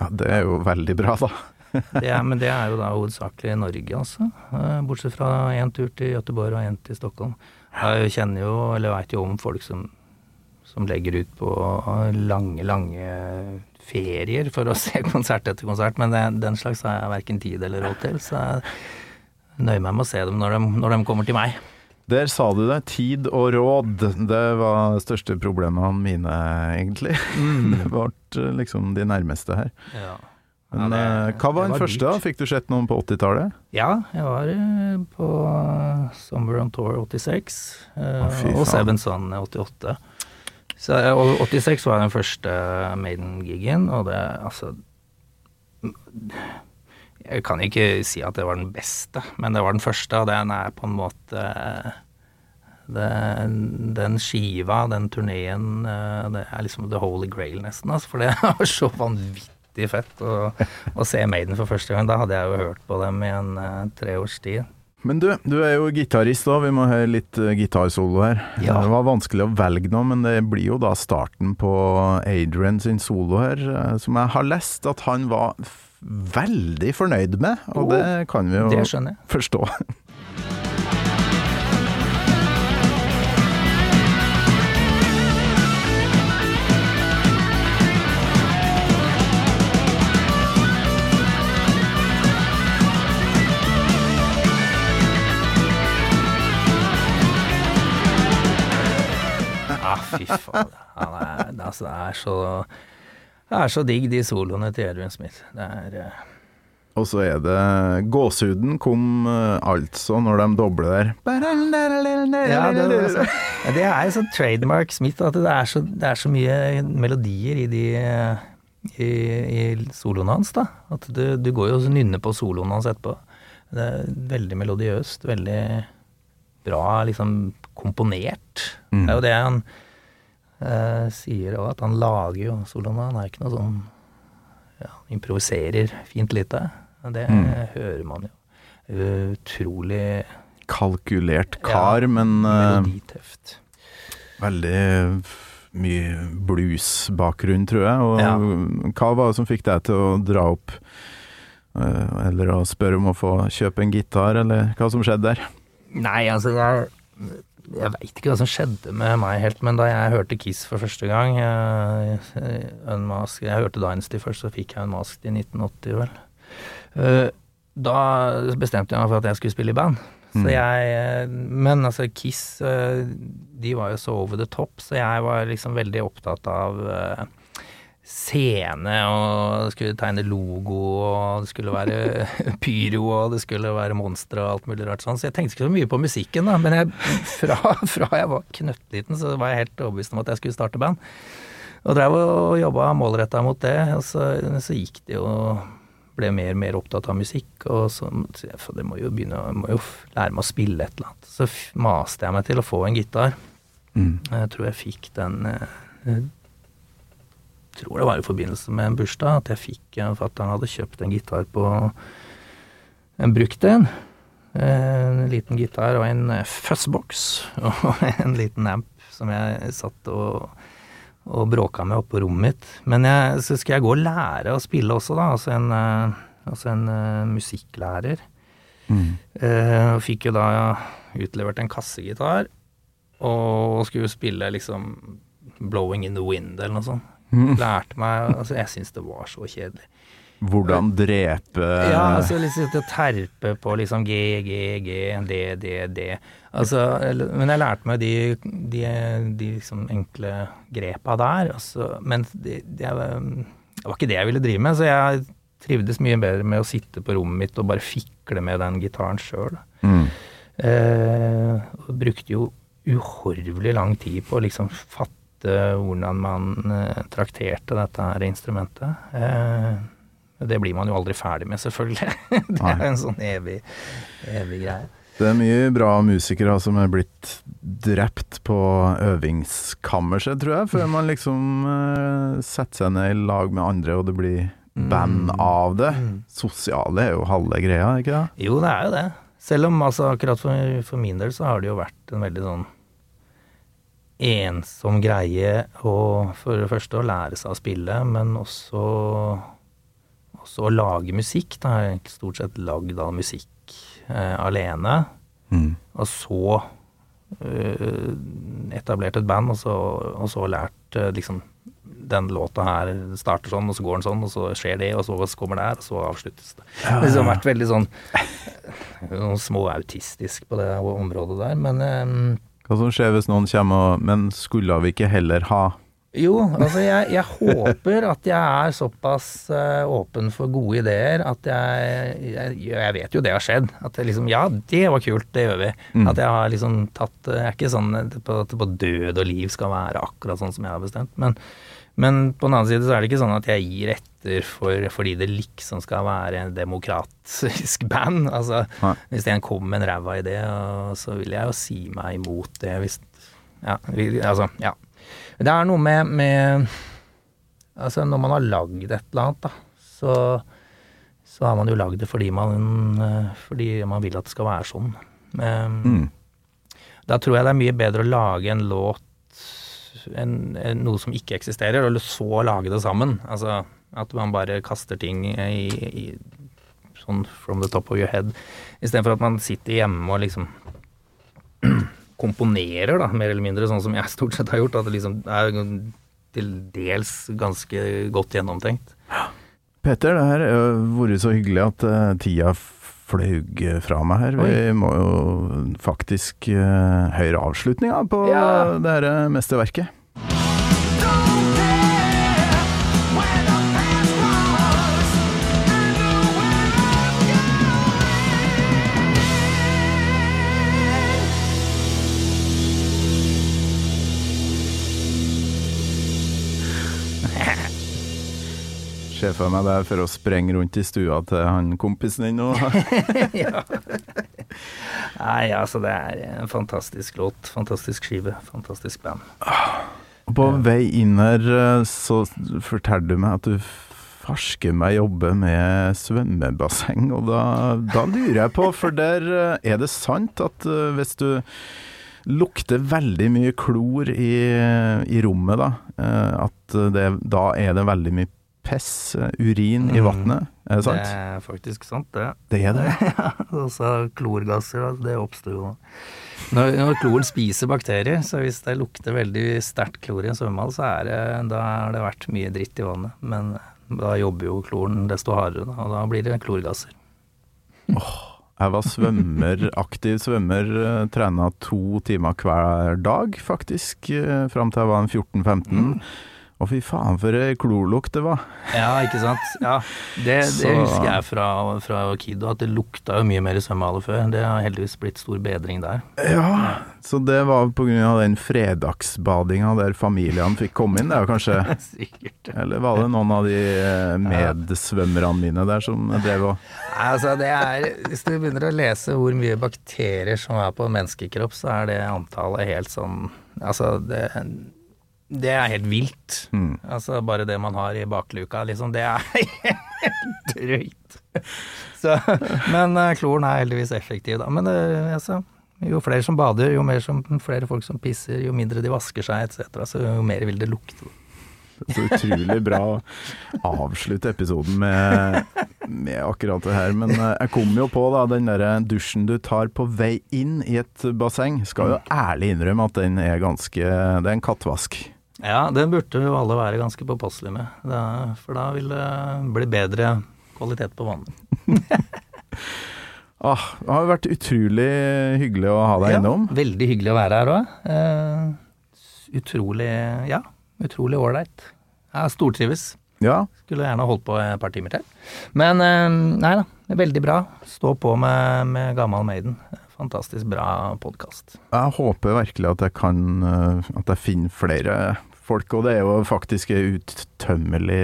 Ja, det er jo veldig bra, da. [laughs] det er, men det er jo da hovedsakelig Norge, altså. Eh, Bortsett fra én tur til Göteborg og én til Stockholm. Jeg kjenner jo, eller veit jo om folk som, som legger ut på lange, lange ferier for å [laughs] se konsert etter konsert, men det, den slags har jeg verken tid eller råd til, så jeg nøyer meg med å se dem når de, når de kommer til meg. Der sa du det. Tid og råd. Det var det største problemene mine, egentlig. [laughs] Det ble eh, liksom de nærmeste her. Ja. Men Ja, det- eh, hva var den den første? da? Fikk du sett noen på 80-tallet? Ja, jeg var eh, på Summer on Tour 86, oh, og. Seven Sun 88. Så, eh, og 86 var den første Maiden-gigen, og det altså Jeg kan ikke si at det var den beste, men det var den første, og den er på en måte det, Den skiva, den turneen, eh, det er liksom the holy grail, nesten. Altså, for det [laughs] var så vanvittig fett å, å se Maiden for første gang. Da hadde jeg jo hørt på dem i en uh, tre års tid. Men du, du er jo gitarist òg, vi må høre litt uh, gitarsolo her. Ja. Det var vanskelig å velge noe, men det blir jo da starten på Adrian sin solo her, uh, som jeg har lest at han var veldig fornøyd med, og Oh, det kan vi jo forstå. [laughs] fy faen. Han er, altså, det er så Det er så digg, de soloene til Adrian Smith. Det er eh, Og så er det Gåsehuden kom eh, altså når de dobler der. Ja, det, altså, ja, det er jo sånn trademark Smith, at det er så, det er så mye melodier i de i, i soloene hans, da. At du, du går jo og nynner på soloen hans etterpå. Det er veldig melodiøst, veldig bra liksom komponert. Mm. Det er jo det han eh, sier òg, at han lager jo soloene. Han er ikke noe sånn ja, improviserer fint lite. Det Mm. hører man jo. Utrolig Kalkulert kar, Ja, men eh, meloditøft. veldig mye blues-bakgrunn, tror jeg. Og Ja. hva var det som fikk deg til å dra opp eh, Eller å spørre om å få kjøpe en gitar, eller hva som skjedde der? Nei, altså jeg Jeg veit ikke hva som skjedde med meg helt, men da jeg hørte Kiss for første gang eh, Unmasked Jeg hørte Dynasty først, så fikk jeg Unmasked i 1980, vel. Eh, Da bestemte jeg meg for at jeg skulle spille i band. Så jeg eh, Men altså, Kiss, de var jo så over the top, så jeg var liksom veldig opptatt av scene, og skulle tegne logo, og det skulle være [laughs] pyro, og det skulle være monstre og alt mulig rart sånn. Så jeg tenkte ikke så mye på musikken, da. Men jeg, [laughs] fra, fra jeg var knøttliten, så var jeg helt overbevist om at jeg skulle starte band. Og drev og jobba målretta mot det. Og så, så gikk det jo Ble mer og mer opptatt av musikk. Og så så jeg, det må jo begynne må jo lære meg å spille et eller annet. Så maste jeg meg til å få en gitar. Jeg tror jeg fikk den eh, tror det var i forbindelse med en bursdag at jeg fikk eh, Fatter'n hadde kjøpt en gitar på en brukt en. Eh, En liten gitar og en eh, fuzzbox [laughs] og en liten amp som jeg satt og, og bråka med oppe på rommet mitt. Men jeg, så skal jeg gå og lære å spille også, da. Altså en, eh, altså en eh, musikklærer. Eh, og fikk jo da utlevert en kassegitar, og skulle spille liksom 'Blowing in the Wind' eller noe sånt. Lærte meg Altså, jeg syns det var så kjedelig. Hvordan drepe Ja, altså liksom terpe på liksom G, G, G, D, D, D. Altså, men jeg lærte meg de, de, de liksom enkle grepa der, altså, men det, det, var- ikke det jeg ville drive med, så jeg trivdes mye bedre med å sitte på rommet mitt og bare fikle med den gitaren sjøl. Mm. Eh, brukte jo uhorvelig lang tid på å liksom fatte hvordan man eh, trakterte dette her instrumentet. Eh, det blir man jo aldri ferdig med, selvfølgelig. [laughs] det er en sånn evig, evig greie. Det er mye bra musikere som er blitt drept på øvingskammerset, tror jeg, før man liksom eh, setter seg ned i lag med andre, og det blir band av det. Sosiale er jo halve greia, ikke det? Jo, det er jo det. Selv om altså, akkurat for, for min del så har det jo vært en veldig sånn ensom greie å for det første å lære seg å spille, men også, også å lage musikk. Da har jeg stort sett lagd all musikk eh, alene. Og så eh, etablert et band, og så, og så lært eh, liksom den låta her starter sånn, og så går den sånn, og så skjer det, og så kommer det her, og så avsluttes det. Det har liksom vært veldig sånn [laughs] sånn småautistisk på det området der, men eh, Hva som skjer hvis noen kommer og Men skulle vi ikke heller ha Jo, altså jeg, jeg håper at jeg er såpass eh, åpen for gode ideer at jeg, jeg Jeg vet jo det har skjedd. At jeg liksom Ja, det var kult, det gjør vi. At jeg har liksom tatt Jeg er ikke sånn at på, på død og liv skal være akkurat sånn som jeg har bestemt. Men, men på den annen side så er det ikke sånn at jeg gir etter for, fordi det liksom skal være en demokratisk [laughs] band. Altså, Nei. hvis en kommer med en ræva idé, så vil jeg jo si meg imot det hvis Ja, altså, ja. Det er noe med, med Altså, når man har lagd et eller annet, da, så, så har man jo lagd det fordi man, eh, fordi man vil at det skal være sånn. Men, Mm. Da tror jeg det er mye bedre å lage en låt en, noe som ikke eksisterer, og så lage det sammen. Altså at man bare kaster ting i, i sånn from the top of your head, istedenfor at man sitter hjemme og liksom [clears throat] komponerer, da, mer eller mindre, sånn som jeg stort sett har gjort. At det liksom er til dels ganske godt gjennomtenkt. Peter, det her har vært så hyggelig at eh, tida flaug fra meg her. Vi må jo faktisk uh, høre avslutninga på Ja. det eh, mesterverket. Don't Ser for meg deg for å sprenge rundt i stua til han kompisen din nå. [laughs] ja. Nei, altså, det er en fantastisk låt, fantastisk skive, fantastisk band. På vei inn her eh, så forteller du meg at du farsker meg jobber med svømmebasseng, og da, da lurer jeg på, for der eh, er det sant at eh, hvis du lukter veldig mye klor i, i rommet, da. Eh, At det, da er det veldig mye pess, urin urin, i Mm. vannet. Er det sant? Det er faktisk sant, det. Det er det. [laughs] Ja, også klorgasser, det oppstår jo når, når kloren spiser bakterier, så hvis det lukter veldig sterkt klor i en svømmehall, så er det, da har det vært mye dritt i vannet. Men da jobber jo kloren desto hardere, da, og da blir det klorgasser. Jeg var svømmer, [laughs] aktiv svømmer, eh, trena to timer hver dag, faktisk, eh, fram til jeg var 14-15. Og fy faen, for ei klorlukt det var. Ja, ikke sant. Ja, det, det husker jeg fra, fra Kido, at det lukta jo mye mer i svømmehaller før. Det har heldigvis blitt stor bedring der. Ja, så det var på grunn av den fredagsbadinga der familiene fikk komme inn, det er jo kanskje [laughs] Sikkert. Eller var det noen av de eh, medsvømmerne mine der som drev og altså det er, hvis du begynner å lese hvor mye bakterier som er på menneskekropp, så er det antallet helt sånn Altså, det, det er helt vilt. Mm. Altså bare det man har i bakluka, liksom. Det er [laughs] helt drøyt. Så, men eh, kloren er heldigvis effektiv, da. Men altså, jo flere som bader, jo mer som, flere folk som pisser, jo mindre de vasker seg etc., så jo mer vil det lukte. Så utrolig bra å avslutte episoden med, med akkurat det her. Men eh, jeg kom jo på da, den der dusjen du tar på vei inn i et basseng. Skal jo ærlig innrømme at den er ganske Det er en kattvask. Ja, det burde jo alle være ganske påpasselige med, da, for da vil det bli bedre kvalitet på vannet. [laughs] Ah, det har vært utrolig hyggelig å ha deg innom. Veldig hyggelig å være her òg. Eh, utrolig Ja, utrolig ålreit. Jeg stortrives. Ja, Skulle gjerne holdt på et par timer til. Men eh, nei da, veldig bra. Stå på med, med Gammal Maiden. Fantastisk bra podkast. jeg håper virkelig at jeg kan eh, At jeg finner flere folk, og det er jo faktisk en uttømmelig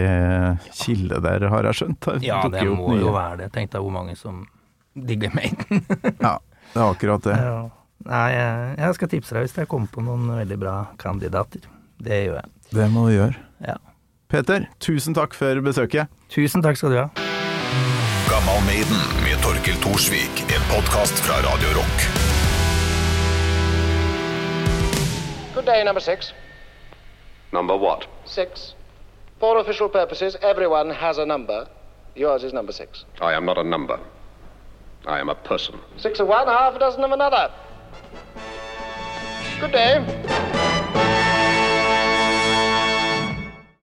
kilde der, har jeg skjønt. Ja, det må jo være det. Tenk deg hvor mange som digger Maiden. [laughs] Ja, det er akkurat det. Ja. Nei, jeg, jeg skal tipse deg hvis jeg kommer på noen veldig bra kandidater. Det gjør jeg. Det må du gjøre. Ja. Peter, tusen takk for besøket. Tusen takk skal du ha. Gammal Maiden med Torkil Thorsvik. En podkast fra Radio Rock. Good day, number six. Number what? Six. For official purposes, everyone has a number. Yours is number six. I am not a number. I am a person. Six of one, half a dozen of another. Good day.